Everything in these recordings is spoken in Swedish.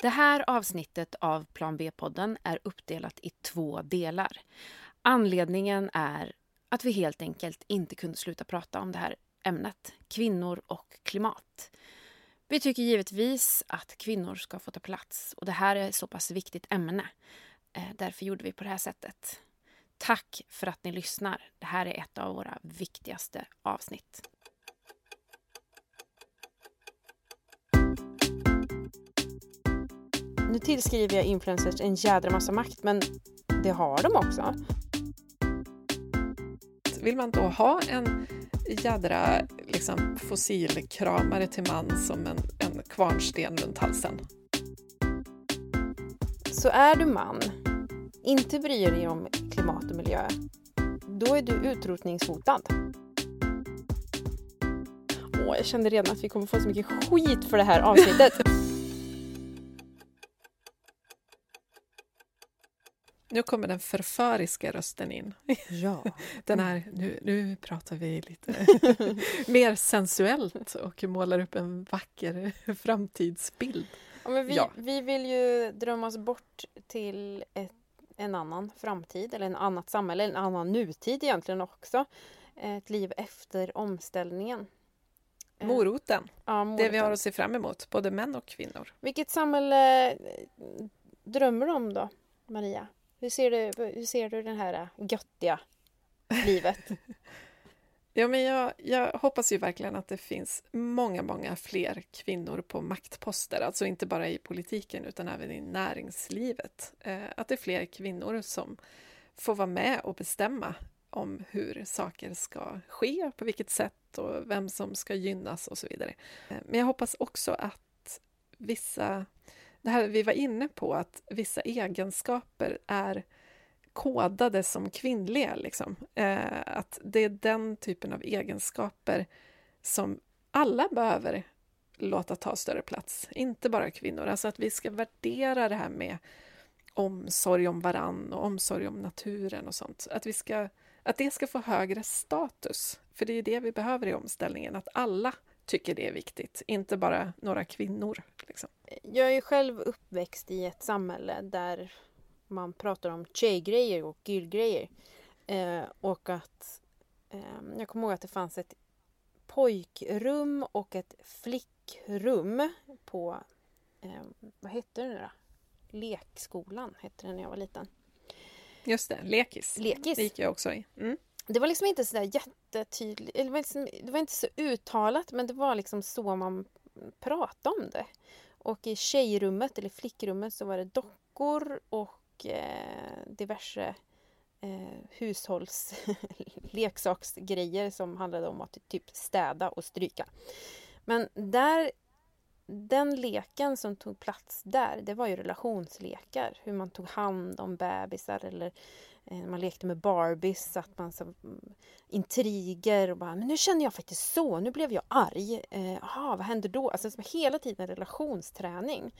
Det här avsnittet av Plan B-podden är uppdelat i två delar. Anledningen är att vi helt enkelt inte kunde sluta prata om det här ämnet, kvinnor och klimat. Vi tycker givetvis att kvinnor ska få ta plats och det här är ett så pass viktigt ämne. Eh, därför gjorde vi på det här sättet. Tack för att ni lyssnar. Det här är ett av våra viktigaste avsnitt. Nu tillskriver jag influencers en jädra massa makt, men det har de också. Vill man då ha en jädra liksom, fossilkramare till man som en, en kvarnsten runt halsen? Så är du man, inte bryr dig om klimat och miljö, då är du utrotningshotad. Åh, jag kände redan att vi kommer få så mycket skit för det här avsnittet. Nu kommer den förföriska rösten in. Ja. Den här, nu, nu pratar vi lite mer sensuellt och målar upp en vacker framtidsbild. Ja, men vi, Ja. vi vill ju drömma oss bort till ett, en annan framtid eller en annat samhälle, en annan nutid egentligen också. Ett liv efter omställningen. Eh, Moroten, Ja, det vi moroten. har att se fram emot, både män och kvinnor. Vilket samhälle eh, drömmer du om då, Maria? Hur ser du, hur ser du det här göttiga livet? Ja, men jag, jag hoppas ju verkligen att det finns många, många fler kvinnor på maktposter, alltså inte bara i politiken utan även i näringslivet. Eh, att det är fler kvinnor som får vara med och bestämma om hur saker ska ske, på vilket sätt och vem som ska gynnas och så vidare. Eh, men jag hoppas också att vissa, det här vi var inne på, att vissa egenskaper är kodade som kvinnliga. Liksom. Eh, att det är den typen av egenskaper som alla behöver låta ta större plats, inte bara kvinnor. Alltså att vi ska värdera det här med omsorg om varann och omsorg om naturen och sånt. Att, vi ska, att det ska få högre status, för det är det vi behöver i omställningen, att alla tycker det är viktigt, inte bara några kvinnor. Liksom. Jag är ju själv uppväxt i ett samhälle där man pratar om tjejgrejer och killgrejer. Eh, och att eh, jag kommer ihåg att det fanns ett pojkrum och ett flickrum på, eh, vad hette det nu då? Lekskolan hette det när jag var liten. Just det, lekis. Lekis. Det gick jag också i. Mm. Det var liksom inte så där jättetydligt, eller det var, liksom, det var inte så uttalat men det var liksom så man pratade om det. Och i tjejrummet eller flickrummet så var det dockor och eh, diverse eh, hushållsleksaksgrejer som handlade om att typ städa och stryka. Men där, den leken som tog plats där, det var ju relationslekar. Hur man tog hand om bebisar eller eh, Eh, man lekte med Barbies, att man så, mm, intriger och bara, men nu känner jag faktiskt så, nu blev jag arg. Eh, aha, vad händer då? Alltså som hela tiden relationsträning.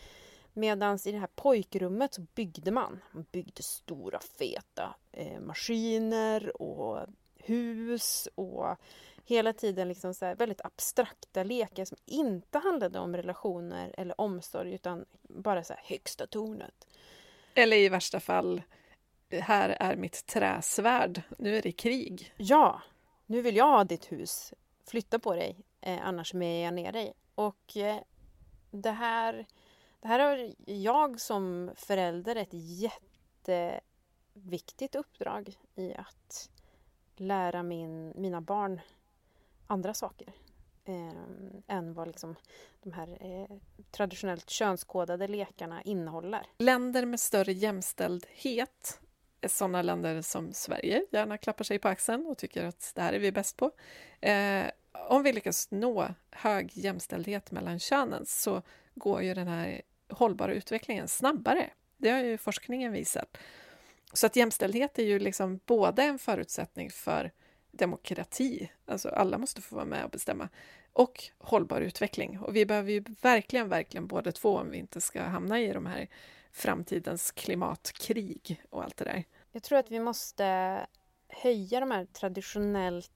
Medan i det här pojkrummet så byggde man. Man byggde stora feta eh, maskiner och hus och hela tiden liksom så här väldigt abstrakta lekar som inte handlade om relationer eller omsorg utan bara så här högsta tornet. Eller i värsta fall, här är mitt träsvärd, nu är det krig. Ja, nu vill jag ha ditt hus. Flytta på dig, eh, annars mejar jag ner dig. Och eh, det här, det här har jag som förälder ett jätteviktigt uppdrag i att lära min, mina barn andra saker. Eh, än vad liksom de här eh, traditionellt könskodade lekarna innehåller. Länder med större jämställdhet sådana länder som Sverige gärna klappar sig på axeln och tycker att det här är vi bäst på. Eh, om vi lyckas nå hög jämställdhet mellan könen så går ju den här hållbara utvecklingen snabbare. Det har ju forskningen visat. Så att jämställdhet är ju liksom både en förutsättning för demokrati, alltså alla måste få vara med och bestämma, och hållbar utveckling. Och vi behöver ju verkligen, verkligen båda två om vi inte ska hamna i de här framtidens klimatkrig och allt det där. Jag tror att vi måste höja de här traditionellt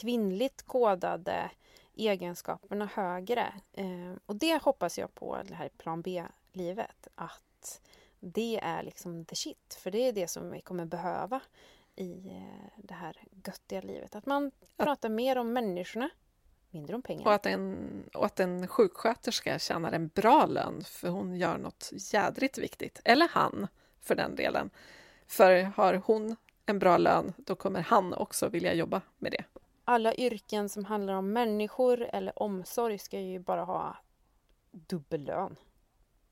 kvinnligt kodade egenskaperna högre. Eh, och det hoppas jag på det här plan B livet. Att det är liksom the shit. För det är det som vi kommer behöva i eh, det här göttiga livet. Att man pratar mer om människorna, mindre om pengar. Och att, en, och att en sjuksköterska tjänar en bra lön för hon gör något jädrigt viktigt. Eller han, för den delen. För har hon en bra lön, då kommer han också vilja jobba med det. Alla yrken som handlar om människor eller omsorg ska ju bara ha dubbellön.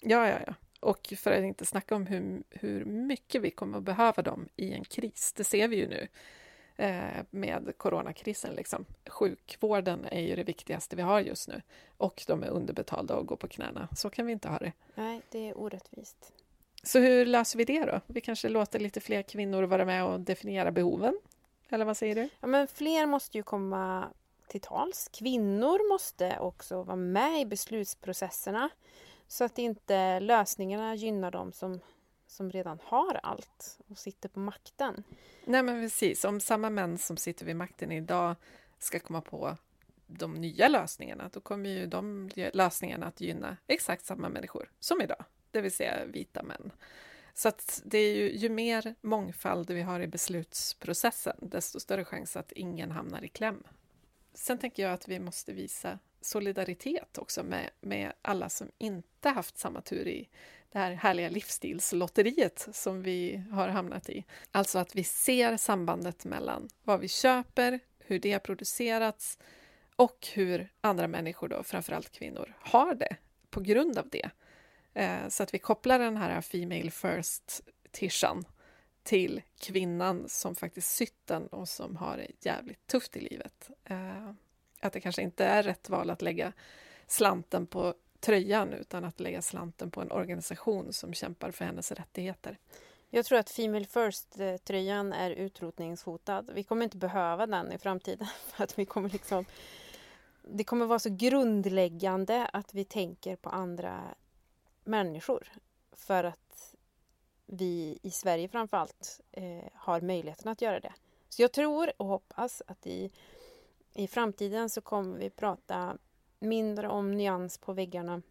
Ja, ja, ja. Och för att inte snacka om hur, hur mycket vi kommer att behöva dem i en kris. Det ser vi ju nu med coronakrisen. Liksom. Sjukvården är ju det viktigaste vi har just nu. Och de är underbetalda och går på knäna. Så kan vi inte ha det. Nej, det är orättvist. Så hur löser vi det då? Vi kanske låter lite fler kvinnor vara med och definiera behoven? Eller vad säger du? Ja, men fler måste ju komma till tals. Kvinnor måste också vara med i beslutsprocesserna så att inte lösningarna gynnar dem som, som redan har allt och sitter på makten. Nej, men precis. Om samma män som sitter vid makten idag ska komma på de nya lösningarna, då kommer ju de lösningarna att gynna exakt samma människor som idag, det vill säga vita män. Så att det är ju, ju mer mångfald vi har i beslutsprocessen, desto större chans att ingen hamnar i kläm. Sen tänker jag att vi måste visa solidaritet också med, med alla som inte haft samma tur i det här härliga livsstilslotteriet som vi har hamnat i. Alltså att vi ser sambandet mellan vad vi köper, hur det har producerats och hur andra människor, då, framförallt kvinnor, har det på grund av det. Eh, så att vi kopplar den här Female First-tishan till kvinnan som faktiskt sytt den och som har det jävligt tufft i livet. Eh, att det kanske inte är rätt val att lägga slanten på tröjan utan att lägga slanten på en organisation som kämpar för hennes rättigheter. Jag tror att Female First-tröjan är utrotningshotad. Vi kommer inte behöva den i framtiden. För att vi kommer liksom, det kommer vara så grundläggande att vi tänker på andra människor. För att vi i Sverige framförallt eh, har möjligheten att göra det. Så jag tror och hoppas att i i framtiden så kommer vi prata mindre om nyans på väggarna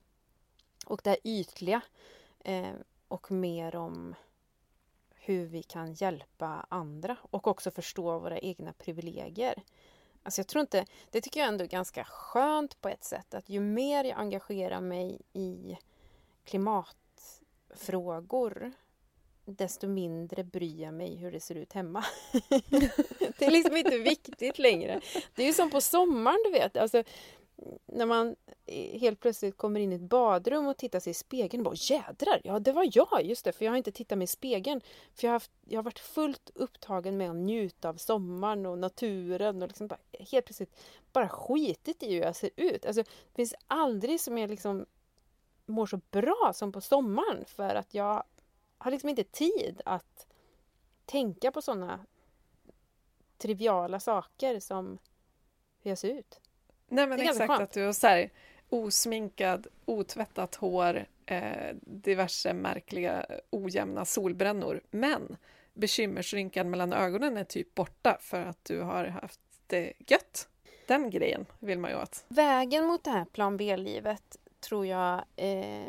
och det ytliga eh, och mer om hur vi kan hjälpa andra och också förstå våra egna privilegier. Alltså jag tror inte, det tycker jag ändå är ganska skönt på ett sätt att ju mer jag engagerar mig i klimatfrågor desto mindre bryr jag mig hur det ser ut hemma. det är liksom inte viktigt längre. Det är ju som på sommaren, du vet. Alltså, när man helt plötsligt kommer in i ett badrum och tittar sig i spegeln och bara jädrar, ja det var jag, just det, för jag har inte tittat mig i spegeln. För jag har, haft, jag har varit fullt upptagen med att njuta av sommaren och naturen och liksom bara, helt plötsligt bara skitit i hur jag ser ut. Alltså, det finns aldrig som jag liksom mår så bra som på sommaren för att jag har liksom inte tid att tänka på sådana triviala saker som hur jag ser ut. Nej men exakt att du har så här, osminkad, otvättat hår, eh, diverse märkliga ojämna solbrännor. Men bekymmersrynkan mellan ögonen är typ borta för att du har haft det gött. Den grejen vill man ju åt. Vägen mot det här plan B-livet tror jag eh,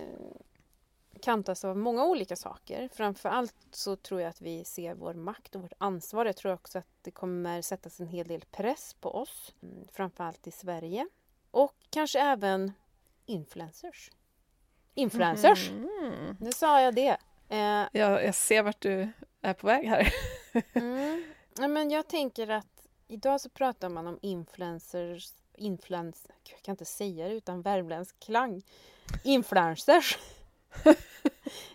kantas av många olika saker. Framför allt så tror jag att vi ser vår makt och vårt ansvar. Jag tror också att det kommer sättas en hel del press på oss, mm, framförallt i Sverige. Och kanske även influencers. Influencers! Mm. Nu sa jag det. Eh, jag, jag ser vart du är på väg här. mm. ja, men jag tänker att idag så pratar man om influencers, influens, jag kan inte säga det utan värmländsk klang. Influencers.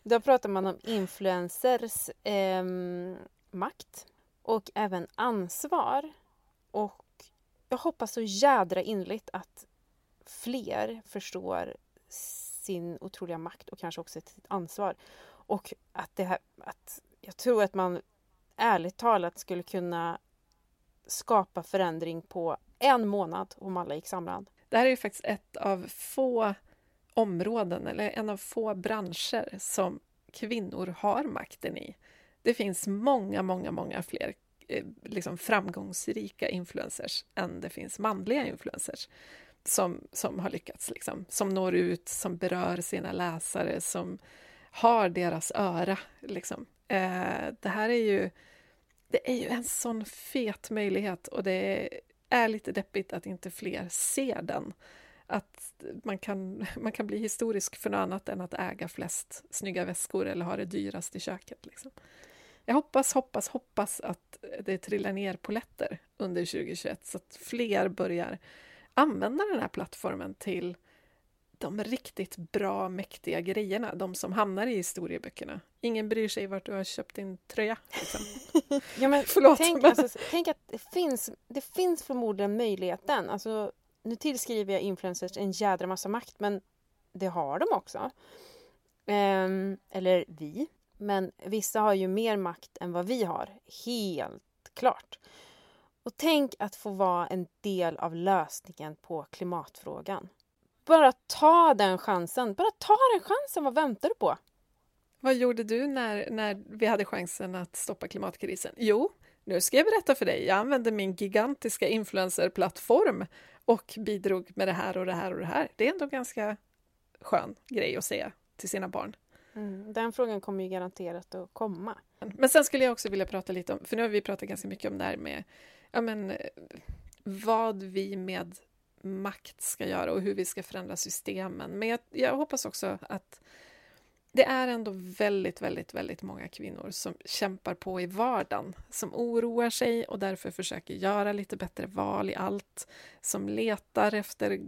Då pratar man om influencers eh, makt och även ansvar. Och jag hoppas så jädra innerligt att fler förstår sin otroliga makt och kanske också sitt ansvar. Och att det här, att jag tror att man ärligt talat skulle kunna skapa förändring på en månad om alla gick samman. Det här är ju faktiskt ett av få områden eller en av få branscher som kvinnor har makten i. Det finns många, många, många fler eh, liksom framgångsrika influencers än det finns manliga influencers. som, som har lyckats, liksom. som når ut, som berör sina läsare, som har deras öra. Liksom. Eh, det här är ju, det är ju en sån fet möjlighet och det är lite deppigt att inte fler ser den. Att man kan, man kan bli historisk för något annat än att äga flest snygga väskor eller ha det dyrast i köket. Liksom. Jag hoppas, hoppas, hoppas att det trillar ner poletter under 2021 så att fler börjar använda den här plattformen till de riktigt bra, mäktiga grejerna, de som hamnar i historieböckerna. Ingen bryr sig vart du har köpt din tröja. Liksom. ja, men Förlåt, tänk, men... Alltså, tänk att det finns, det finns förmodligen möjligheten. Alltså, nu tillskriver jag influencers en jädra massa makt, men det har de också. Um, eller vi. Men vissa har ju mer makt än vad vi har, helt klart. Och tänk att få vara en del av lösningen på klimatfrågan. Bara ta den chansen. Bara ta den chansen. Vad väntar du på? Vad gjorde du när, när vi hade chansen att stoppa klimatkrisen? Jo, nu ska jag berätta för dig. Jag använde min gigantiska influencerplattform och bidrog med det här och det här och det här. Det är ändå en ganska skön grej att säga till sina barn. Mm, den frågan kommer ju garanterat att komma. Men sen skulle jag också vilja prata lite om, för nu har vi pratat ganska mycket om det här med ja, men, vad vi med makt ska göra och hur vi ska förändra systemen. Men jag, jag hoppas också att det är ändå väldigt, väldigt, väldigt många kvinnor som kämpar på i vardagen, som oroar sig och därför försöker göra lite bättre val i allt, som letar efter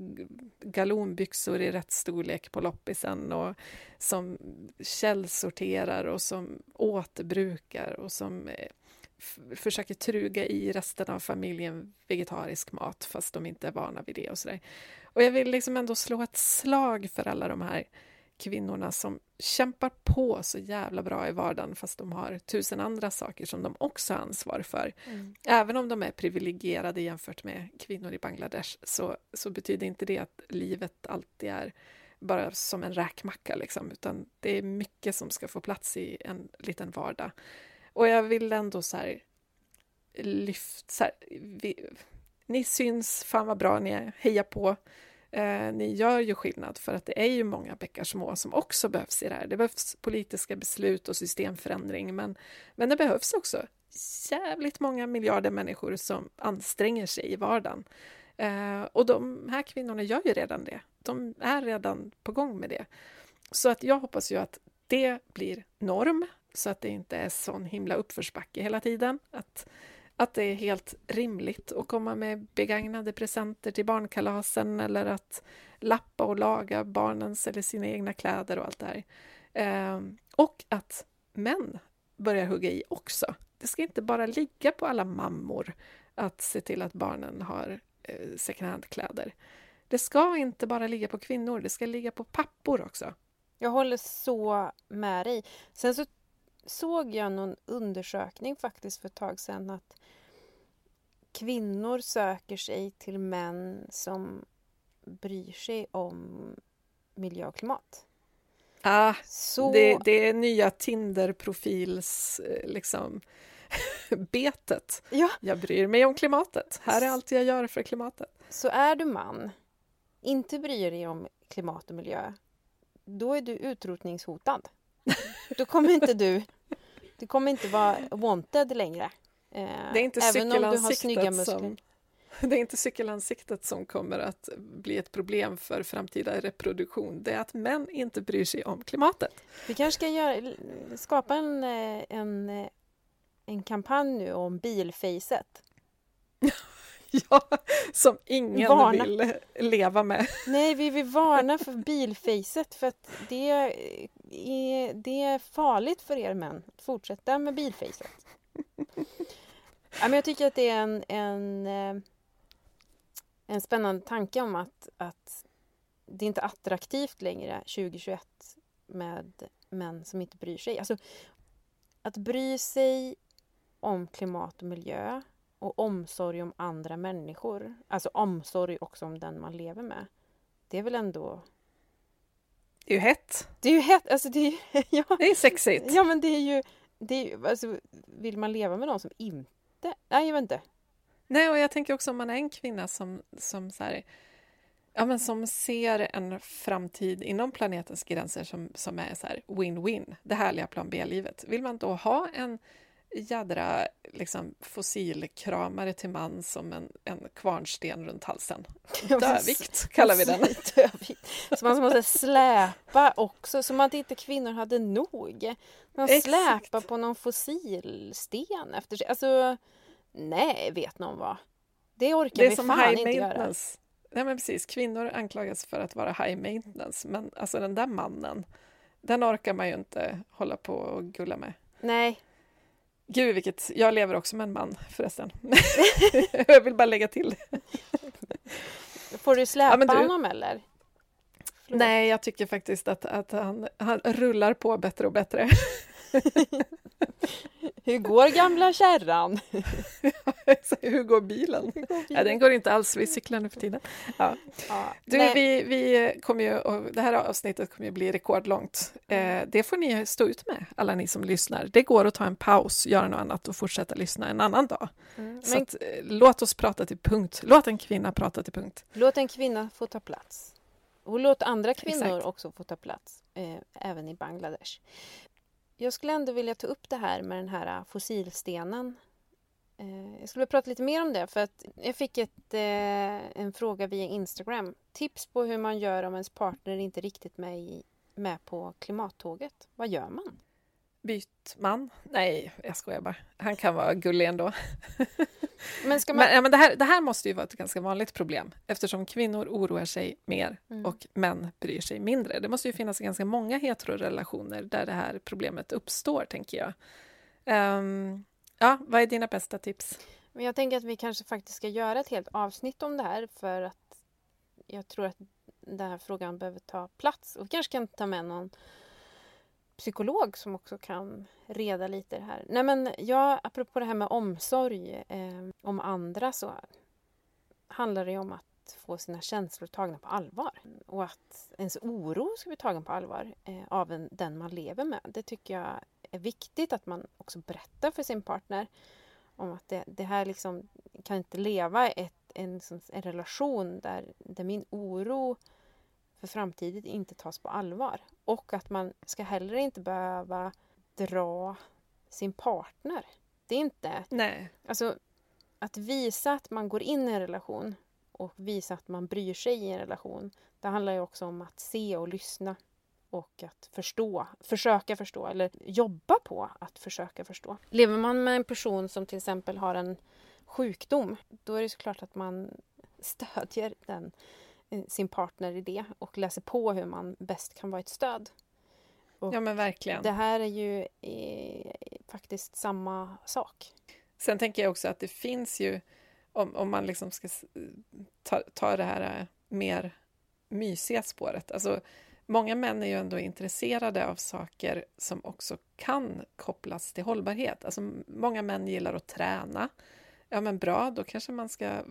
galonbyxor i rätt storlek på loppisen och som källsorterar och som återbrukar och som eh, försöker truga i resten av familjen vegetarisk mat fast de inte är vana vid det och sådär. Och jag vill liksom ändå slå ett slag för alla de här kvinnorna som kämpar på så jävla bra i vardagen fast de har tusen andra saker som de också har ansvar för. Mm. Även om de är privilegierade jämfört med kvinnor i Bangladesh så, så betyder inte det att livet alltid är bara som en räkmacka, liksom, utan det är mycket som ska få plats i en liten vardag. Och jag vill ändå så här lyfta... Så här, vi, ni syns, fan vad bra ni är, heja på. Eh, ni gör ju skillnad för att det är ju många bäckar små som också behövs i det här. Det behövs politiska beslut och systemförändring men, men det behövs också jävligt många miljarder människor som anstränger sig i vardagen. Eh, och de här kvinnorna gör ju redan det. De är redan på gång med det. Så att jag hoppas ju att det blir norm så att det inte är sån himla uppförsbacke hela tiden. Att att det är helt rimligt att komma med begagnade presenter till barnkalasen eller att lappa och laga barnens eller sina egna kläder och allt det här. Eh, och att män börjar hugga i också. Det ska inte bara ligga på alla mammor att se till att barnen har eh, second hand-kläder. Det ska inte bara ligga på kvinnor, det ska ligga på pappor också. Jag håller så med dig. Sen så såg jag någon undersökning faktiskt för ett tag sedan att kvinnor söker sig till män som bryr sig om miljö och klimat. Ah, Så... det, det är nya Tinder-profils eh, liksom betet. Ja. Jag bryr mig om klimatet. Här är allt jag gör för klimatet. Så är du man, inte bryr dig om klimat och miljö, då är du utrotningshotad. Då kommer inte du, du kommer inte vara wanted längre. Eh, det är inte även om du har snygga muskler. Som, det är inte cykelansiktet som kommer att bli ett problem för framtida reproduktion. Det är att män inte bryr sig om klimatet. Vi kanske ska göra, skapa en, eh, en, en kampanj nu om bilfacet. ja, som ingen varna. vill leva med. Nej, vi vill varna för bilfacet för att det är, det är farligt för er män att fortsätta med bilfacet. Ja, men jag tycker att det är en, en, eh, en spännande tanke om att, att det är inte attraktivt längre 2021 med män som inte bryr sig. Alltså, att bry sig om klimat och miljö och omsorg om andra människor, alltså omsorg också om den man lever med, det är väl ändå... Det är ju hett! Det är ju hett! Alltså det, är, ja, det är sexigt! Ja, men det är ju... Det är, alltså, vill man leva med någon som inte. Nej, jag vet inte. Nej, och jag tänker också om man är en kvinna som, som så här, ja, men som ser en framtid inom planetens gränser som, som är så här win-win, det härliga plan B-livet. Vill man då ha en jädra liksom, fossilkramare till man som en, en kvarnsten runt halsen. Dövikt kallar vi den. Dövikt. Så man måste släpa också, som att inte kvinnor hade nog. Man släpar på någon fossilsten efter sig. Alltså, nej, vet någon vad. Det orkar det vi fan inte göra. Nej, men precis. Kvinnor anklagas för att vara high maintenance, men alltså den där mannen, den orkar man ju inte hålla på och gulla med. Nej, Gud, vilket... Jag lever också med en man förresten. jag vill bara lägga till det. Får du släpa ja, du... honom eller? Förlåt. Nej, jag tycker faktiskt att, att han, han rullar på bättre och bättre. Hur går gamla kärran? Hur går bilen? Hur går bilen? Ja, den går inte alls, vi cyklar nu för tiden. Ja. Ja, du, vi, vi kommer ju, det här avsnittet kommer ju bli rekordlångt. Eh, det får ni stå ut med, alla ni som lyssnar. Det går att ta en paus, göra något annat och fortsätta lyssna en annan dag. Mm, Så att, eh, låt oss prata till punkt. Låt en kvinna prata till punkt. Låt en kvinna få ta plats. Och låt andra kvinnor Exakt. också få ta plats, eh, även i Bangladesh jag skulle ändå vilja ta upp det här med den här äh, fossilstenen. Eh, jag skulle vilja prata lite mer om det för att jag fick ett, eh, en fråga via Instagram. Tips på hur man gör om ens partner inte riktigt med, med på klimattåget. Vad gör man? Byt man? Nej, jag skojar bara. Han kan vara gullig ändå. Men, ska man... men, men det, här, det här måste ju vara ett ganska vanligt problem eftersom kvinnor oroar sig mer mm. och män bryr sig mindre. Det måste ju finnas ganska många heterorelationer där det här problemet uppstår, tänker jag. Um, ja, vad är dina bästa tips? Men jag tänker att vi kanske faktiskt ska göra ett helt avsnitt om det här för att jag tror att den här frågan behöver ta plats. Och vi kanske kan ta med någon psykolog som också kan reda lite det här. Nej men jag, apropå det här med omsorg eh, om andra så handlar det om att få sina känslor tagna på allvar. Och att ens oro ska bli tagen på allvar eh, av en, den man lever med. Det tycker jag är viktigt att man också berättar för sin partner om att det, det här liksom kan inte leva ett, en, en relation där, där min oro för framtiden inte tas på allvar. Och att man ska heller inte behöva dra sin partner. Det är inte... Nej. Alltså, att visa att man går in i en relation och visa att man bryr sig i en relation. Det handlar ju också om att se och lyssna och att förstå, försöka förstå eller jobba på att försöka förstå. Lever man med en person som till exempel har en sjukdom, då är det såklart att man stödjer den sin partner i det och läser på hur man bäst kan vara ett stöd. Och ja men verkligen. Det här är ju eh, faktiskt samma sak. Sen tänker jag också att det finns ju, om, om man liksom ska ta, ta det här eh, mer mysiga spåret, alltså Många män är ju ändå intresserade av saker som också kan kopplas till hållbarhet. Alltså, många män gillar att träna. Ja men bra, då kanske man ska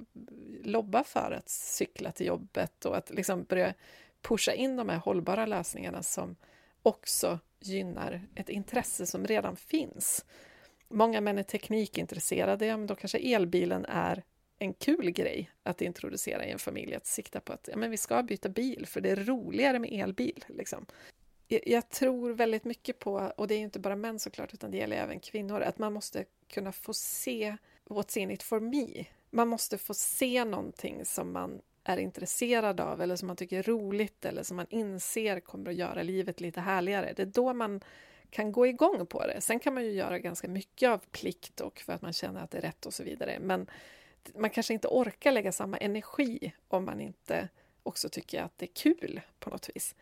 lobba för att cykla till jobbet och att liksom börja pusha in de här hållbara lösningarna som också gynnar ett intresse som redan finns. Många män är teknikintresserade, ja, men då kanske elbilen är en kul grej att introducera i en familj, att sikta på att ja, men vi ska byta bil för det är roligare med elbil. Liksom. Jag tror väldigt mycket på, och det är inte bara män såklart, utan det gäller även kvinnor, att man måste kunna få se what's in it for me. Man måste få se någonting som man är intresserad av eller som man tycker är roligt eller som man inser kommer att göra livet lite härligare. Det är då man kan gå igång på det. Sen kan man ju göra ganska mycket av plikt och för att man känner att det är rätt och så vidare. Men man kanske inte orkar lägga samma energi om man inte också tycker att det är kul på något vis.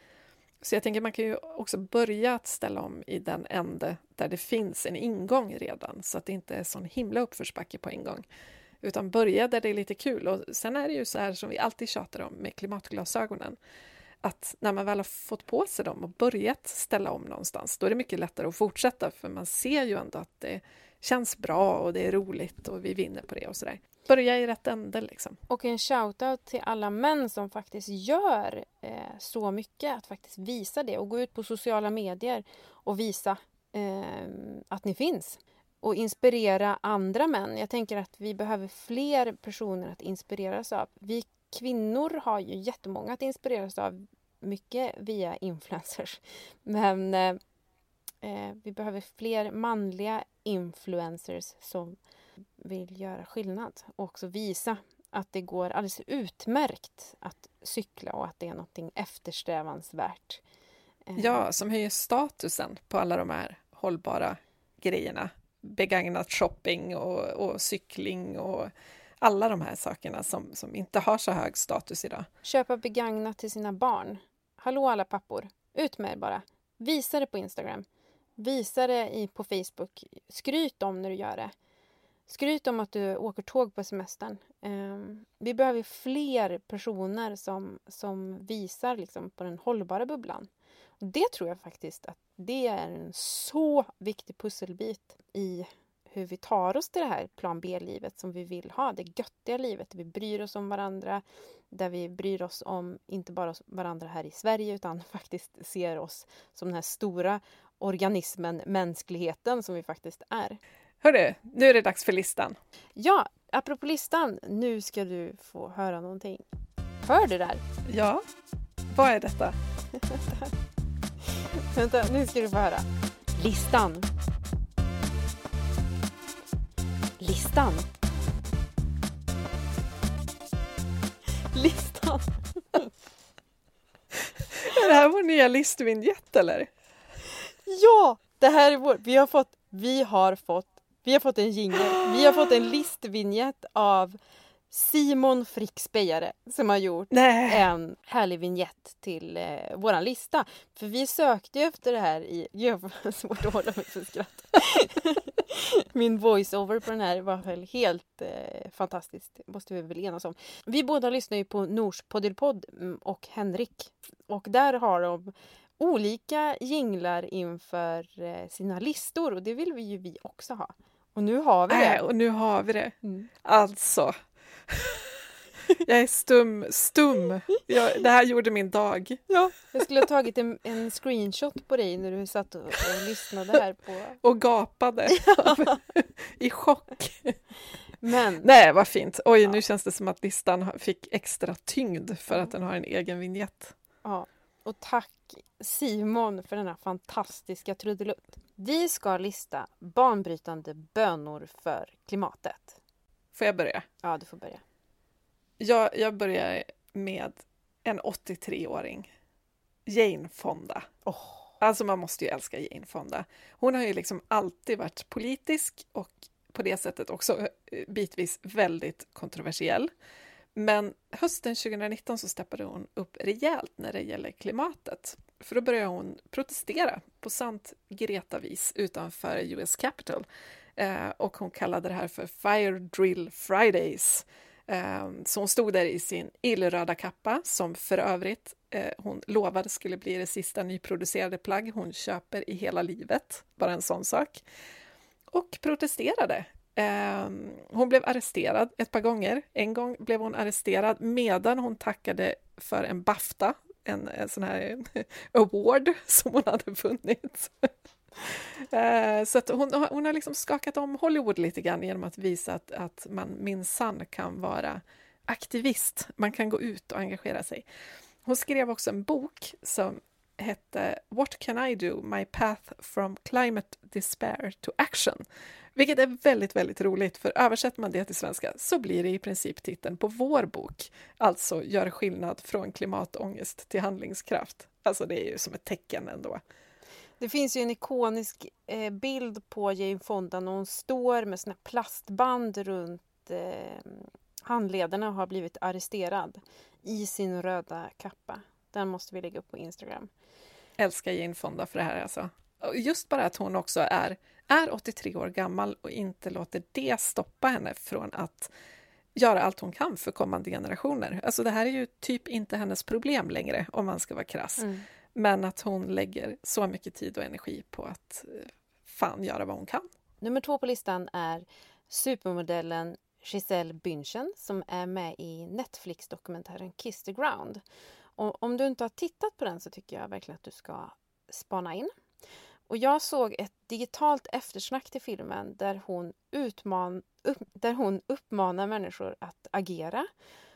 Så jag tänker man kan ju också börja att ställa om i den ände där det finns en ingång redan så att det inte är sån himla uppförsbacke på en gång. Utan börja där det är lite kul. Och sen är det ju så här som vi alltid tjatar om med klimatglasögonen. Att när man väl har fått på sig dem och börjat ställa om någonstans, då är det mycket lättare att fortsätta för man ser ju ändå att det känns bra och det är roligt och vi vinner på det och sådär. Börja i rätt ände liksom. Och en shoutout till alla män som faktiskt gör eh, så mycket, att faktiskt visa det och gå ut på sociala medier och visa eh, att ni finns. Och inspirera andra män. Jag tänker att vi behöver fler personer att inspireras av. Vi kvinnor har ju jättemånga att inspireras av, mycket via influencers. Men eh, eh, vi behöver fler manliga influencers som vill göra skillnad och också visa att det går alldeles utmärkt att cykla och att det är någonting eftersträvansvärt. Eh, ja, som höjer statusen på alla de här hållbara grejerna. Begagnat shopping och, och cykling och alla de här sakerna som, som inte har så hög status idag. Köpa begagnat till sina barn. Hallå alla pappor, ut med er bara. Visa det på Instagram. Visa det i, på Facebook. Skryt om när du gör det. Skryt om att du åker tåg på semestern. Ehm, vi behöver fler personer som, som visar liksom, på den hållbara bubblan. Och det tror jag faktiskt att det är en så viktig pusselbit i hur vi tar oss till det här plan B-livet som vi vill ha. Det göttiga livet där vi bryr oss om varandra. Där vi bryr oss om inte bara varandra här i Sverige utan faktiskt ser oss som den här stora organismen, mänskligheten som vi faktiskt är. Hörru, nu är det dags för listan. Ja, apropå listan, nu ska du få höra någonting. Hör du där? Ja, vad är detta? Vänta, nu ska du få höra. Listan. Listan. Listan. är det här vår nya listvinjett eller? Ja, det här är vår. Vi har fått, vi har fått, vi har fått en jingel. Vi har fått en listvinjett av Simon Fricks Bejare som har gjort Nej. en härlig vignett till eh, våran lista. För vi sökte ju efter det här i... Jag har svårt att hålla mig för skratt. Min voiceover på den här var väl helt eh, fantastiskt. måste vi väl enas om. Vi båda lyssnar ju på Nors Poddelpodd mm, och Henrik. Och där har de olika jinglar inför eh, sina listor och det vill vi ju vi också ha. Och nu har vi det. Äh, och nu har vi det. Mm. Alltså. Jag är stum, stum. Jag, det här gjorde min dag. Ja, jag skulle ha tagit en, en screenshot på dig när du satt och, och lyssnade här på... Och gapade. Ja. I chock. Men... Nej, vad fint. Oj, ja. nu känns det som att listan fick extra tyngd för att den har en egen vignett. Ja, och tack Simon för denna fantastiska trudelutt. Vi ska lista banbrytande bönor för klimatet. Får jag börja? Ja, du får börja. Jag, jag börjar med en 83-åring. Jane Fonda. Oh. Alltså man måste ju älska Jane Fonda. Hon har ju liksom alltid varit politisk och på det sättet också eh, bitvis väldigt kontroversiell. Men hösten 2019 så steppade hon upp rejält när det gäller klimatet. För då började hon protestera på sant Greta-vis utanför US Capitol. Eh, och hon kallade det här för Fire Drill Fridays. Eh, så hon stod där i sin illröda kappa, som för övrigt eh, hon lovade skulle bli det sista nyproducerade plagg hon köper i hela livet. Bara en sån sak. Och protesterade Ehm, hon blev arresterad ett par gånger. En gång blev hon arresterad medan hon tackade för en Bafta, en, en sån här award som hon hade vunnit. Ehm, så att hon, hon har liksom skakat om Hollywood lite grann genom att visa att, att man minsann kan vara aktivist. Man kan gå ut och engagera sig. Hon skrev också en bok som hette What can I do? My path from climate despair to action vilket är väldigt, väldigt roligt, för översätter man det till svenska så blir det i princip titeln på vår bok, alltså Gör skillnad från klimatångest till handlingskraft. Alltså det är ju som ett tecken ändå. Det finns ju en ikonisk eh, bild på Jane Fonda när hon står med såna plastband runt eh, handlederna och har blivit arresterad i sin röda kappa. Den måste vi lägga upp på Instagram. Älskar Jane Fonda för det här alltså. Just bara att hon också är är 83 år gammal och inte låter det stoppa henne från att göra allt hon kan för kommande generationer. Alltså det här är ju typ inte hennes problem längre, om man ska vara krass. Mm. Men att hon lägger så mycket tid och energi på att eh, fan göra vad hon kan. Nummer två på listan är supermodellen Giselle Bündchen som är med i Netflix-dokumentären Kiss the Ground. Och om du inte har tittat på den så tycker jag verkligen att du ska spana in. Och jag såg ett digitalt eftersnack till filmen där hon, utman, upp, där hon uppmanar människor att agera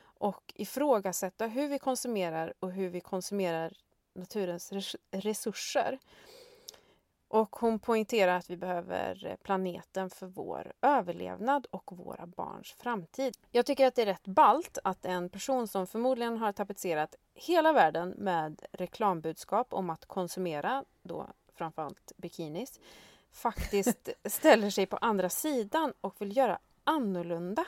och ifrågasätta hur vi konsumerar och hur vi konsumerar naturens resurser. Och hon poängterar att vi behöver planeten för vår överlevnad och våra barns framtid. Jag tycker att det är rätt balt att en person som förmodligen har tapetserat hela världen med reklambudskap om att konsumera, då framförallt bikinis, faktiskt ställer sig på andra sidan och vill göra annorlunda.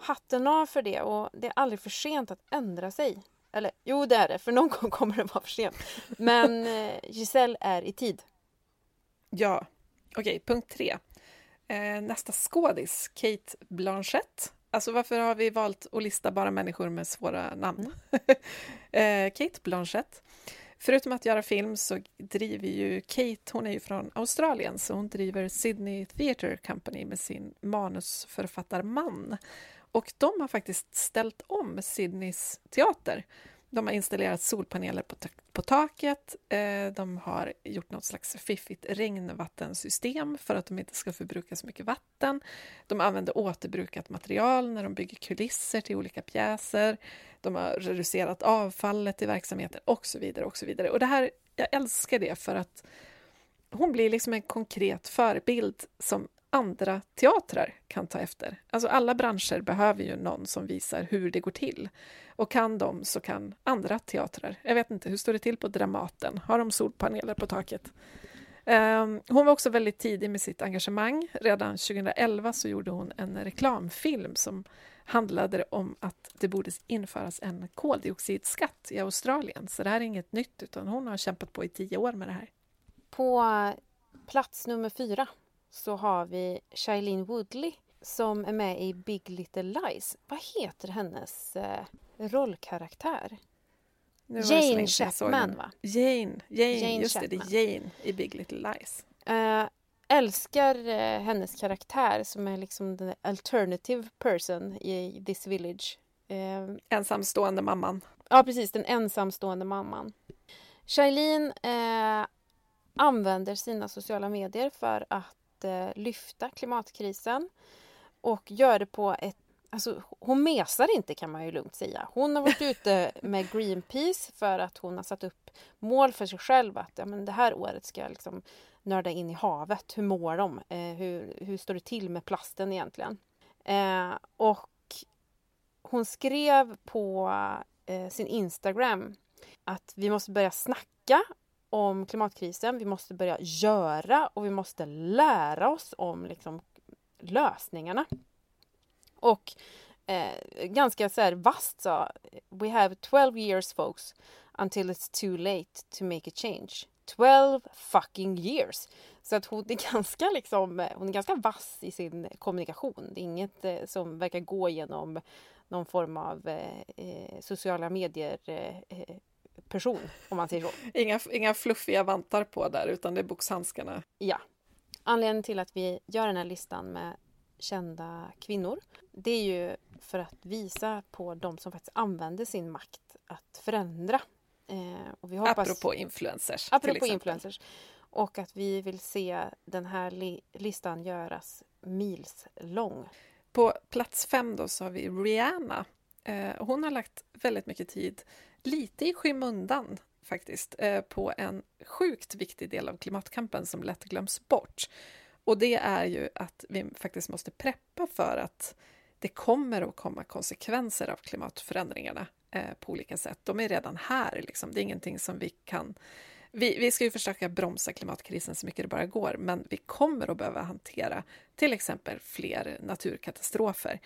Hatten av för det och det är aldrig för sent att ändra sig. Eller jo, det är det, för någon gång kommer det vara för sent. Men eh, Giselle är i tid. Ja, okej, okay, punkt tre. Eh, nästa skådis, Kate Blanchett. Alltså varför har vi valt att lista bara människor med svåra namn? Mm. eh, Kate Blanchett. Förutom att göra film så driver ju Kate, hon är ju från Australien, så hon driver Sydney Theatre Company med sin manusförfattarman. Och de har faktiskt ställt om Sydneys teater de har installerat solpaneler på, på taket. Eh, de har gjort något slags fiffigt regnvattensystem för att de inte ska förbruka så mycket vatten. De använder återbrukat material när de bygger kulisser till olika pjäser. De har reducerat avfallet i verksamheten och så vidare. Och så vidare. Och det här, jag älskar det för att hon blir liksom en konkret förebild som andra teatrar kan ta efter. Alltså alla branscher behöver ju någon som visar hur det går till. Och kan de så kan andra teatrar. Jag vet inte, hur står det till på Dramaten? Har de solpaneler på taket? Ehm, hon var också väldigt tidig med sitt engagemang. Redan 2011 så gjorde hon en reklamfilm som handlade om att det borde införas en koldioxidskatt i Australien. Så det här är inget nytt, utan hon har kämpat på i tio år med det här. På plats nummer fyra så har vi Shailene Woodley som är med i Big Little Lies. Vad heter hennes eh, rollkaraktär? Jane Chapman, va? Jane, Jane, Jane just Chapman. det, det är Jane i Big Little Lies. Eh, älskar eh, hennes karaktär som är liksom den alternative person i this village. Eh, ensamstående mamman. Ja, precis, den ensamstående mamman. Shailene eh, använder sina sociala medier för att eh, lyfta klimatkrisen och gör det på ett Alltså, hon mesar inte kan man ju lugnt säga. Hon har varit ute med Greenpeace för att hon har satt upp mål för sig själv att ja, men det här året ska jag liksom nörda in i havet. Hur mår de? Eh, hur, hur står det till med plasten egentligen? Eh, och hon skrev på eh, sin Instagram att vi måste börja snacka om klimatkrisen. Vi måste börja göra och vi måste lära oss om liksom, lösningarna. Och eh, ganska så här vasst sa We have 12 years folks until it's too late to make a change. 12 fucking years! Så att hon är ganska liksom, hon är ganska vass i sin kommunikation. Det är inget eh, som verkar gå genom någon form av eh, eh sociala medier eh, eh person, om man säger så. Inga, inga fluffiga vantar på där, utan det är boxhandskarna. Ja. Anledningen till att vi gör den här listan med kända kvinnor, det är ju för att visa på de som faktiskt använder sin makt att förändra. Eh, och vi hoppas, apropå influencers. Apropå influencers. Och att vi vill se den här li listan göras mils lång. På plats fem då så har vi Rihanna. Eh, hon har lagt väldigt mycket tid lite i skymundan faktiskt eh, på en sjukt viktig del av klimatkampen som lätt glöms bort. Och det är ju att vi faktiskt måste preppa för att det kommer att komma konsekvenser av klimatförändringarna eh, på olika sätt. De är redan här, liksom. det är ingenting som vi kan... Vi, vi ska ju försöka bromsa klimatkrisen så mycket det bara går, men vi kommer att behöva hantera till exempel fler naturkatastrofer.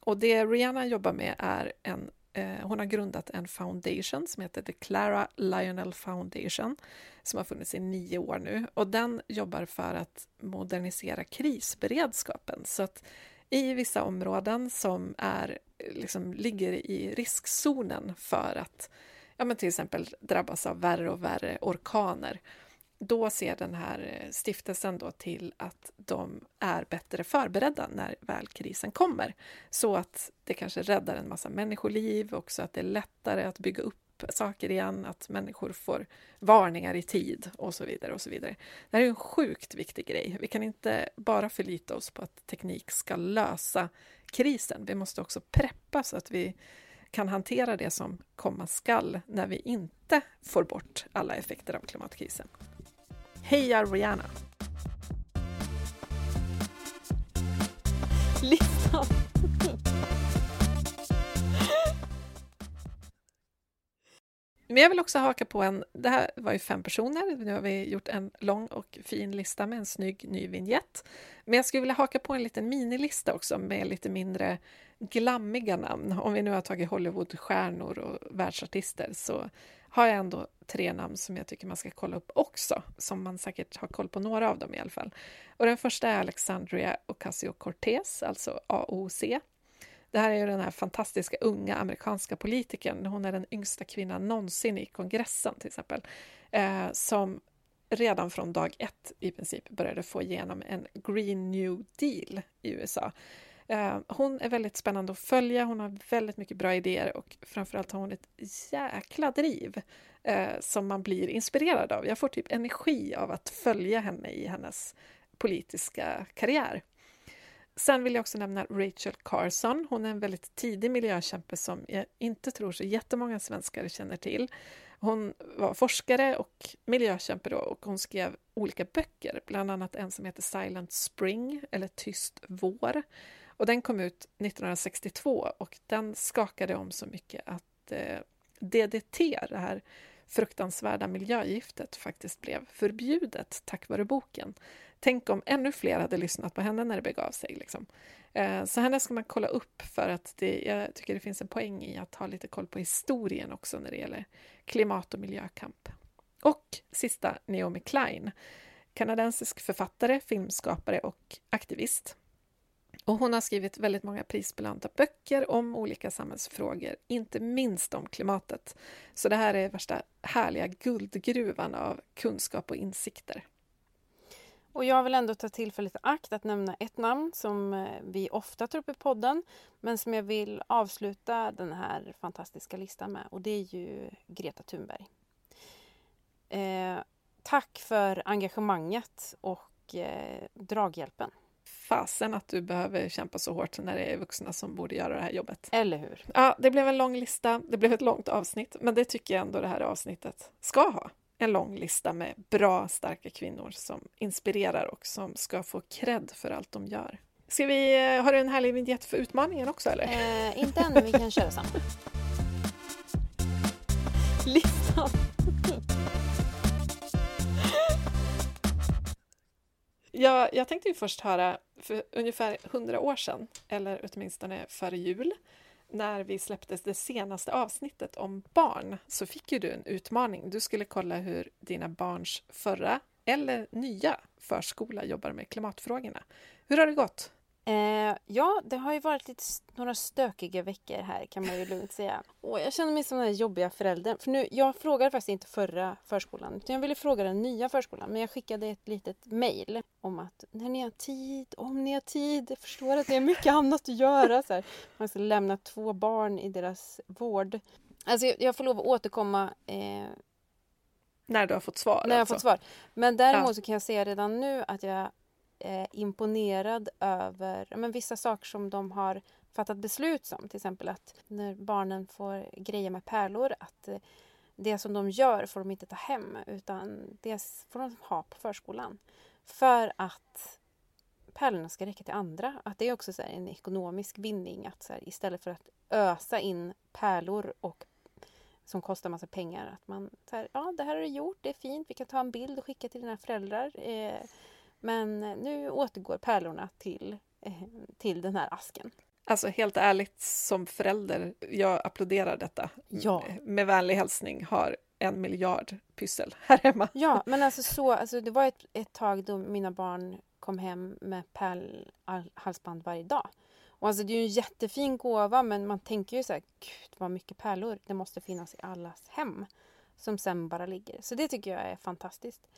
Och det Rihanna jobbar med är en Eh, hon har grundat en foundation som heter The Clara Lionel Foundation som har funnits i nio år nu. Och den jobbar för att modernisera krisberedskapen. Så att i vissa områden som är, liksom, ligger i riskzonen för att ja, men till exempel drabbas av värre och värre orkaner då ser den här eh, stiftelsen då till att de är bättre förberedda när väl krisen kommer. Så att det kanske räddar en massa människoliv, också att det är lättare att bygga upp saker igen, att människor får varningar i tid och så vidare. och så vidare. Det här är en sjukt viktig grej. Vi kan inte bara förlita oss på att teknik ska lösa krisen. Vi måste också preppa så att vi kan hantera det som komma skall när vi inte får bort alla effekter av klimatkrisen. Heja Rihanna! Listan! Men jag vill också haka på en, det här var ju fem personer, nu har vi gjort en lång och fin lista med en snygg ny vignett. Men jag skulle vilja haka på en liten minilista också med lite mindre glammiga namn. Om vi nu har tagit Hollywoodstjärnor och världsartister så har jag ändå tre namn som jag tycker man ska kolla upp också, som man säkert har koll på några av dem i alla fall. Och den första är Alexandria Ocasio-Cortez, alltså AOC. Det här är ju den här fantastiska unga amerikanska politikern. Hon är den yngsta kvinnan någonsin i kongressen till exempel, eh, som redan från dag ett i princip började få igenom en Green New Deal i USA. Eh, hon är väldigt spännande att följa, hon har väldigt mycket bra idéer och framförallt har hon ett jäkla driv eh, som man blir inspirerad av. Jag får typ energi av att följa henne i hennes politiska karriär. Sen vill jag också nämna Rachel Carson. Hon är en väldigt tidig miljökämpe som jag inte tror så jättemånga svenskar känner till. Hon var forskare och miljökämpe då, och hon skrev olika böcker, bland annat en som heter Silent Spring eller Tyst vår. Och den kom ut 1962 och den skakade om så mycket att eh, DDT, det här fruktansvärda miljögiftet, faktiskt blev förbjudet tack vare boken. Tänk om ännu fler hade lyssnat på henne när det begav sig. Liksom. Eh, så henne ska man kolla upp för att det, jag tycker det finns en poäng i att ha lite koll på historien också när det gäller klimat och miljökamp. Och sista, Naomi Klein, kanadensisk författare, filmskapare och aktivist. Och hon har skrivit väldigt många prisbelönta böcker om olika samhällsfrågor, inte minst om klimatet. Så det här är värsta härliga guldgruvan av kunskap och insikter. Och jag vill ändå ta tillfället i akt att nämna ett namn som eh, vi ofta tar upp i podden men som jag vill avsluta den här fantastiska listan med och det är ju Greta Thunberg. Eh, tack för engagemanget och eh, draghjälpen. Fasen att du behöver kämpa så hårt när det är vuxna som borde göra det här jobbet. Eller hur? Ja, det blev en lång lista, det blev ett långt avsnitt, men det tycker jag ändå det här avsnittet ska ha en lång lista med bra, starka kvinnor som inspirerar och som ska få cred för allt de gör. Ska vi, eh, har du en härlig vignett för utmaningen också eller? Eh, inte än, men vi kan köra sen. Listan! Jag, jag tänkte ju först höra, för ungefär hundra år sedan, eller åtminstone före jul, när vi släppte det senaste avsnittet om barn så fick ju du en utmaning. Du skulle kolla hur dina barns förra eller nya förskola jobbar med klimatfrågorna. Hur har det gått? Eh, ja, det har ju varit lite, några stökiga veckor här kan man ju lugnt säga. Och jag känner mig som den här jobbiga föräldern. För nu, jag frågade faktiskt inte förra förskolan utan jag ville fråga den nya förskolan. Men jag skickade ett litet mail om att när ni har tid, om ni har tid. Jag förstår att det är mycket annat att göra. Så här. Man ska lämna två barn i deras vård. Alltså jag, jag får lov att återkomma eh, när du har fått svar? När jag alltså. har fått svar. Men däremot ja. så kan jag säga redan nu att jag eh, imponerad över men, vissa saker som de har fattat beslut om. Till exempel att när barnen får grejer med pärlor att eh, det som de gör får de inte ta hem utan det får de ha på förskolan. För att pärlorna ska räcka till andra. Att det är också så en ekonomisk vinning att så här, istället för att ösa in pärlor och som kostar massa pengar. Att man så här, ja det här har du gjort, det är fint, vi kan ta en bild och skicka till dina föräldrar. Eh, men nu återgår pärlorna till, eh, till den här asken. Alltså helt ärligt, som förälder, jag applåderar detta. Ja. Med vänlig hälsning, har en miljard pyssel här hemma. Ja, men alltså så, alltså det var ett, ett tag då mina barn kom hem med pärlhalsband varje dag. Och alltså det är ju en jättefin gåva men man tänker ju så här, gud vad mycket pärlor det måste finnas i allas hem. Som sen bara ligger. Så det tycker jag är fantastiskt.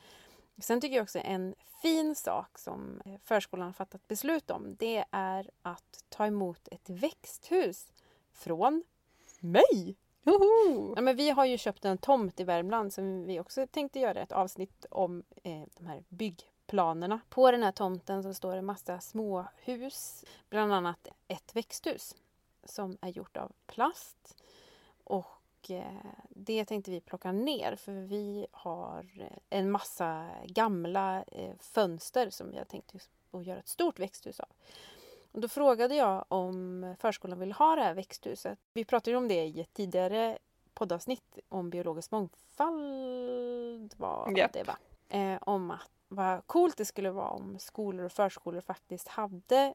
Sen tycker jag också en fin sak som förskolan har fattat beslut om det är att ta emot ett växthus från mig. Ja, men vi har ju köpt en tomt i Värmland som vi också tänkte göra ett avsnitt om eh, de här byggplanerna. På den här tomten så står det massa små hus, bland annat ett växthus. som är gjort av plast. Och eh, det tänkte vi plocka ner för vi har en massa gamla eh, fönster som vi har tänkt att göra ett stort växthus av. Och då frågade jag om förskolan vill ha det här växthuset. Vi pratade om det i ett tidigare poddavsnitt om biologisk mångfald. Var yep. det va? Eh, om att vad coolt det skulle vara om skolor och förskolor faktiskt hade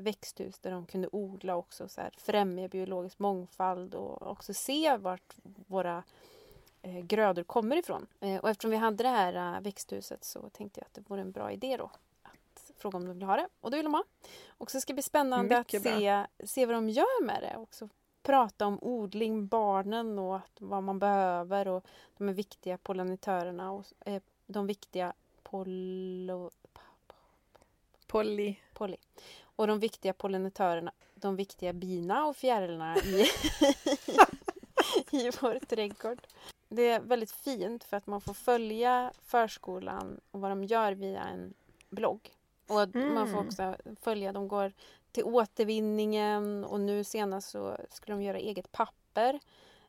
växthus där de kunde odla också så här, främja biologisk mångfald och också se vart våra eh, grödor kommer ifrån. Eh, och eftersom vi hade det här växthuset så tänkte jag att det vore en bra idé då att fråga om de vill ha det. Och det vill de ha. Och så ska det bli spännande Mycket att se, se vad de gör med det. Också prata om odling, barnen och vad man behöver och de är viktiga pollinatörerna och eh, de viktiga pollo... Polly. Polly. Och de viktiga pollinatörerna, de viktiga bina och fjärilarna i, i vår trädgård. Det är väldigt fint för att man får följa förskolan och vad de gör via en blogg. Och mm. man får mm. också följa, de går till återvinningen och nu senast så skulle de göra eget papper.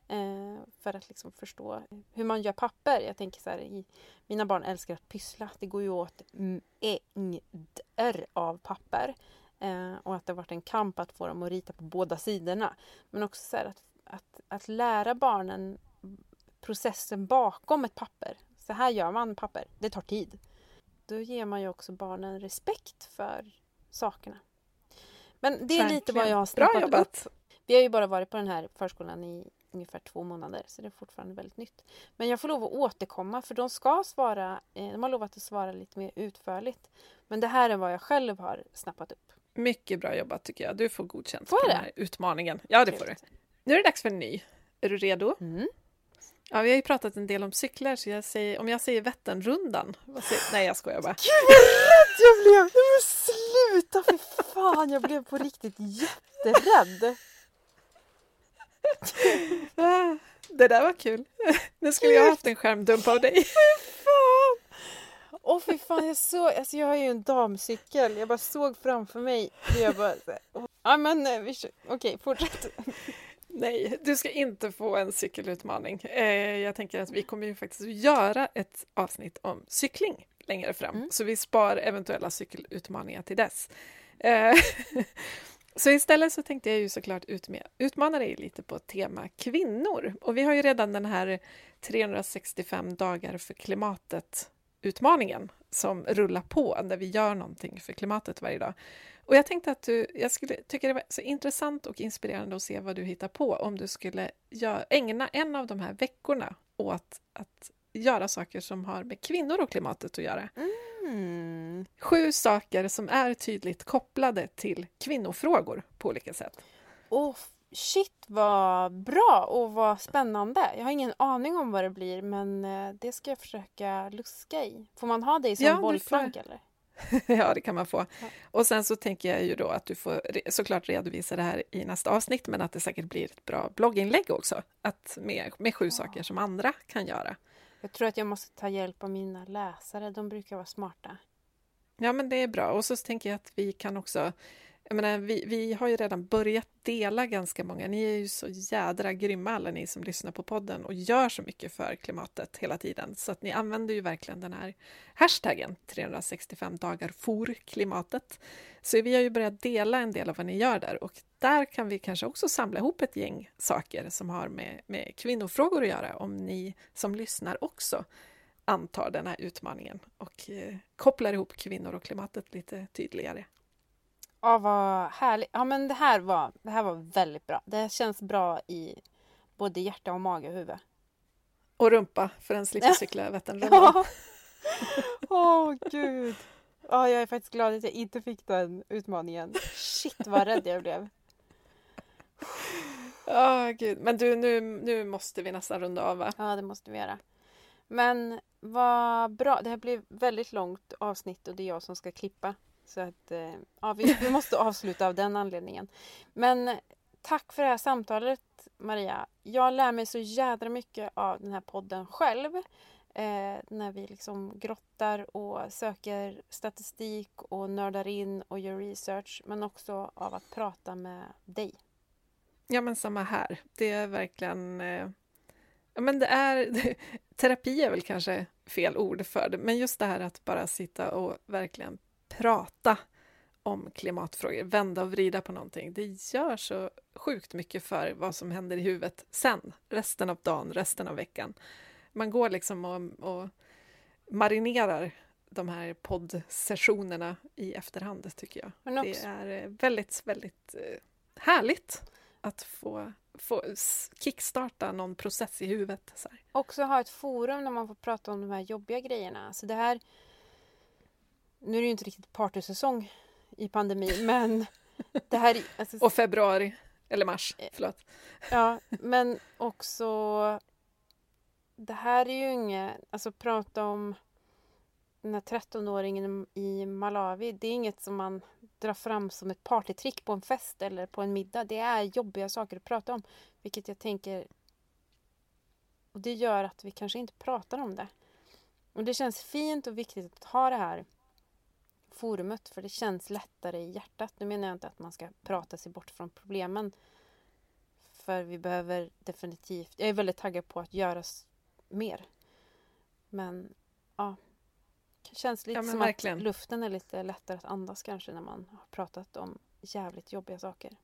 Eh, för att liksom förstå hur man gör papper. Jag tänker så här, i, mina barn älskar att pyssla. Det går ju åt mängder av papper. Eh, och att det har varit en kamp att få dem att rita på båda sidorna. Men också så att, att, att lära barnen processen bakom ett papper. Så här gör man papper. Det tar tid. Då ger man ju också barnen respekt för sakerna. Men det är Verkligen. lite vad jag har snappat upp. Vi har ju bara varit på den här förskolan i ungefär två månader så det är fortfarande väldigt nytt. Men jag får lov att återkomma för de ska svara, eh, de har lovat att svara lite mer utförligt. Men det här är vad jag själv har snappat upp. Mycket bra jobbat tycker jag. Du får godkänt får den här utmaningen. Ja, det får du. Nu är det dags för en ny. Är du redo? Mm. Ja, vi har ju pratat en del om cyklar, så jag säger, om jag säger Vätternrundan... Nej, jag skojar bara. Gud vad rädd jag blev! Nej men sluta! För fan, jag blev på riktigt jätterädd. Det där var kul. Nu skulle jag haft en skärmdump av dig. Åh oh, fy fan, jag såg, alltså jag har ju en damcykel. Jag bara såg framför mig. Jag bara, ja men eh, okej, okay, fortsätt. Nej, du ska inte få en cykelutmaning. Eh, jag tänker att vi kommer ju faktiskt göra ett avsnitt om cykling längre fram, mm. så vi spar eventuella cykelutmaningar till dess. Eh, så istället så tänkte jag ju såklart utmana dig lite på tema kvinnor. Och vi har ju redan den här 365 dagar för klimatet utmaningen som rullar på när vi gör någonting för klimatet varje dag. Och jag tänkte att du, jag skulle tycka det var så intressant och inspirerande att se vad du hittar på om du skulle gör, ägna en av de här veckorna åt att göra saker som har med kvinnor och klimatet att göra. Mm. Sju saker som är tydligt kopplade till kvinnofrågor på olika sätt. Oh, shit vad bra och vad spännande. Jag har ingen aning om vad det blir men eh, det ska jag försöka luska i. Får man ha dig som ja, bollplank eller? ja, det kan man få. Ja. Och sen så tänker jag ju då att du får såklart redovisa det här i nästa avsnitt, men att det säkert blir ett bra blogginlägg också, att med, med sju ja. saker som andra kan göra. Jag tror att jag måste ta hjälp av mina läsare, de brukar vara smarta. Ja, men det är bra. Och så tänker jag att vi kan också jag menar, vi, vi har ju redan börjat dela ganska många. Ni är ju så jädra grymma alla ni som lyssnar på podden och gör så mycket för klimatet hela tiden. Så att ni använder ju verkligen den här hashtaggen 365 dagar for klimatet. Så vi har ju börjat dela en del av vad ni gör där och där kan vi kanske också samla ihop ett gäng saker som har med, med kvinnofrågor att göra om ni som lyssnar också antar den här utmaningen och eh, kopplar ihop kvinnor och klimatet lite tydligare. Ja, vad härligt. Ja, men det här, var, det här var väldigt bra. Det känns bra i både hjärta och mage och huvud. Och rumpa, för den slipper cykla Vätternrundan. Åh, oh, gud. Ja, jag är faktiskt glad att jag inte fick den utmaningen. Shit, vad rädd jag blev. Ja, oh, gud. Men du, nu, nu måste vi nästan runda av, va? Ja, det måste vi göra. Men vad bra. Det här blev väldigt långt avsnitt och det är jag som ska klippa. Så att, eh, ja, vi, vi måste avsluta av den anledningen. Men eh, tack för det här samtalet Maria. Jag lär mig så jädra mycket av den här podden själv. Eh, när vi liksom grottar och söker statistik och nördar in och gör research. Men också av att prata med dig. Ja, men samma här. Det är verkligen... Eh, ja, men det är... terapi är väl kanske fel ord för det, men just det här att bara sitta och verkligen prata om klimatfrågor, vända och vrida på någonting. Det gör så sjukt mycket för vad som händer i huvudet sen, resten av dagen, resten av veckan. Man går liksom och, och marinerar de här poddsessionerna i efterhand, tycker jag. Det är väldigt, väldigt eh, härligt att få, få kickstarta någon process i huvudet. Så här. Också ha ett forum där man får prata om de här jobbiga grejerna. Alltså det här... Nu är det ju inte riktigt partysäsong i pandemin, men det här... Alltså, och februari, eller mars, eh, förlåt. Ja, men också... Det här är ju inget... Alltså prata om den här 13-åringen i Malawi, det är inget som man drar fram som ett partytrick på en fest eller på en middag. Det är jobbiga saker att prata om, vilket jag tänker... Och det gör att vi kanske inte pratar om det. Och det känns fint och viktigt att ha det här forumet, för det känns lättare i hjärtat. Nu menar jag inte att man ska prata sig bort från problemen. För vi behöver definitivt... Jag är väldigt taggad på att göra mer. Men, ja känns lite ja, som verkligen. att luften är lite lättare att andas kanske när man har pratat om jävligt jobbiga saker.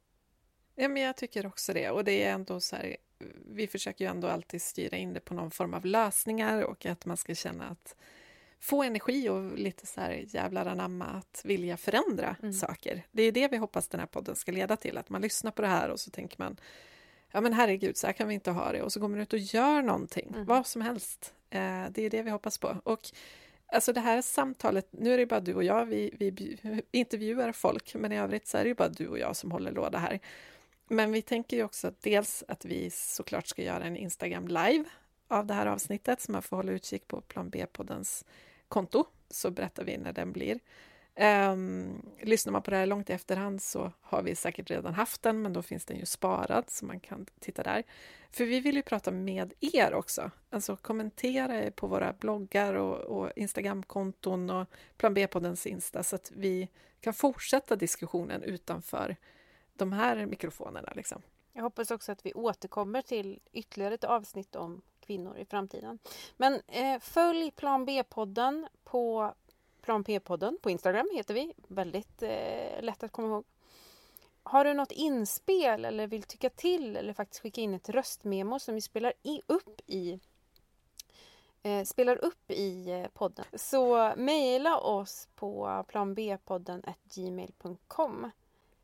Ja, men jag tycker också det. Och det är ändå så här, vi försöker ju ändå alltid styra in det på någon form av lösningar och att man ska känna att få energi och lite så här jävlar anamma att vilja förändra mm. saker. Det är det vi hoppas den här podden ska leda till, att man lyssnar på det här och så tänker man ja men herregud, så här kan vi inte ha det och så går man ut och gör någonting, mm. vad som helst. Eh, det är det vi hoppas på. Och Alltså det här samtalet, nu är det bara du och jag, vi, vi intervjuar folk, men i övrigt så är det ju bara du och jag som håller låda här. Men vi tänker ju också dels att vi såklart ska göra en Instagram live av det här avsnittet, så man får hålla utkik på Plan B-poddens konto, så berättar vi när den blir. Um, lyssnar man på det här långt i efterhand så har vi säkert redan haft den, men då finns den ju sparad så man kan titta där. För vi vill ju prata med er också, alltså kommentera på våra bloggar och, och Instagramkonton och Plan B-poddens Insta så att vi kan fortsätta diskussionen utanför de här mikrofonerna. Liksom. Jag hoppas också att vi återkommer till ytterligare ett avsnitt om kvinnor i framtiden. Men eh, följ Plan B-podden på Plan P-podden på Instagram heter vi. Väldigt eh, lätt att komma ihåg. Har du något inspel eller vill tycka till eller faktiskt skicka in ett röstmemo som vi spelar i, upp i eh, spelar upp i eh, podden så mejla oss på planbpodden gmail.com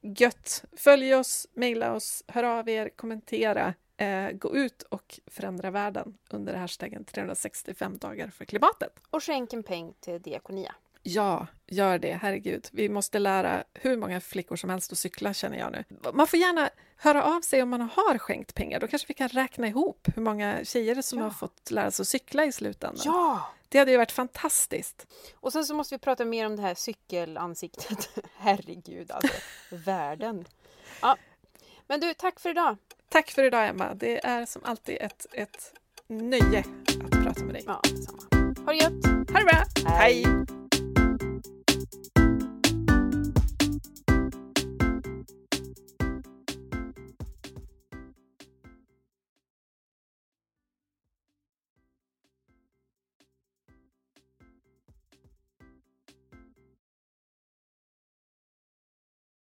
Gött! Följ oss, mejla oss, hör av er, kommentera. Eh, gå ut och förändra världen under hashtaggen 365 dagar för klimatet. Och skänk en peng till Diakonia. Ja, gör det. Herregud. Vi måste lära hur många flickor som helst att cykla, känner jag nu. Man får gärna höra av sig om man har skänkt pengar. Då kanske vi kan räkna ihop hur många tjejer som ja. har fått lära sig att cykla i slutändan. Ja! Det hade ju varit fantastiskt. Och sen så måste vi prata mer om det här cykelansiktet. Herregud, alltså. Världen. Ja. Men du, tack för idag. Tack för idag, Emma. Det är som alltid ett, ett nöje att prata med dig. Ja, detsamma. Ha det gött! Ha det bra! Hej. Hej.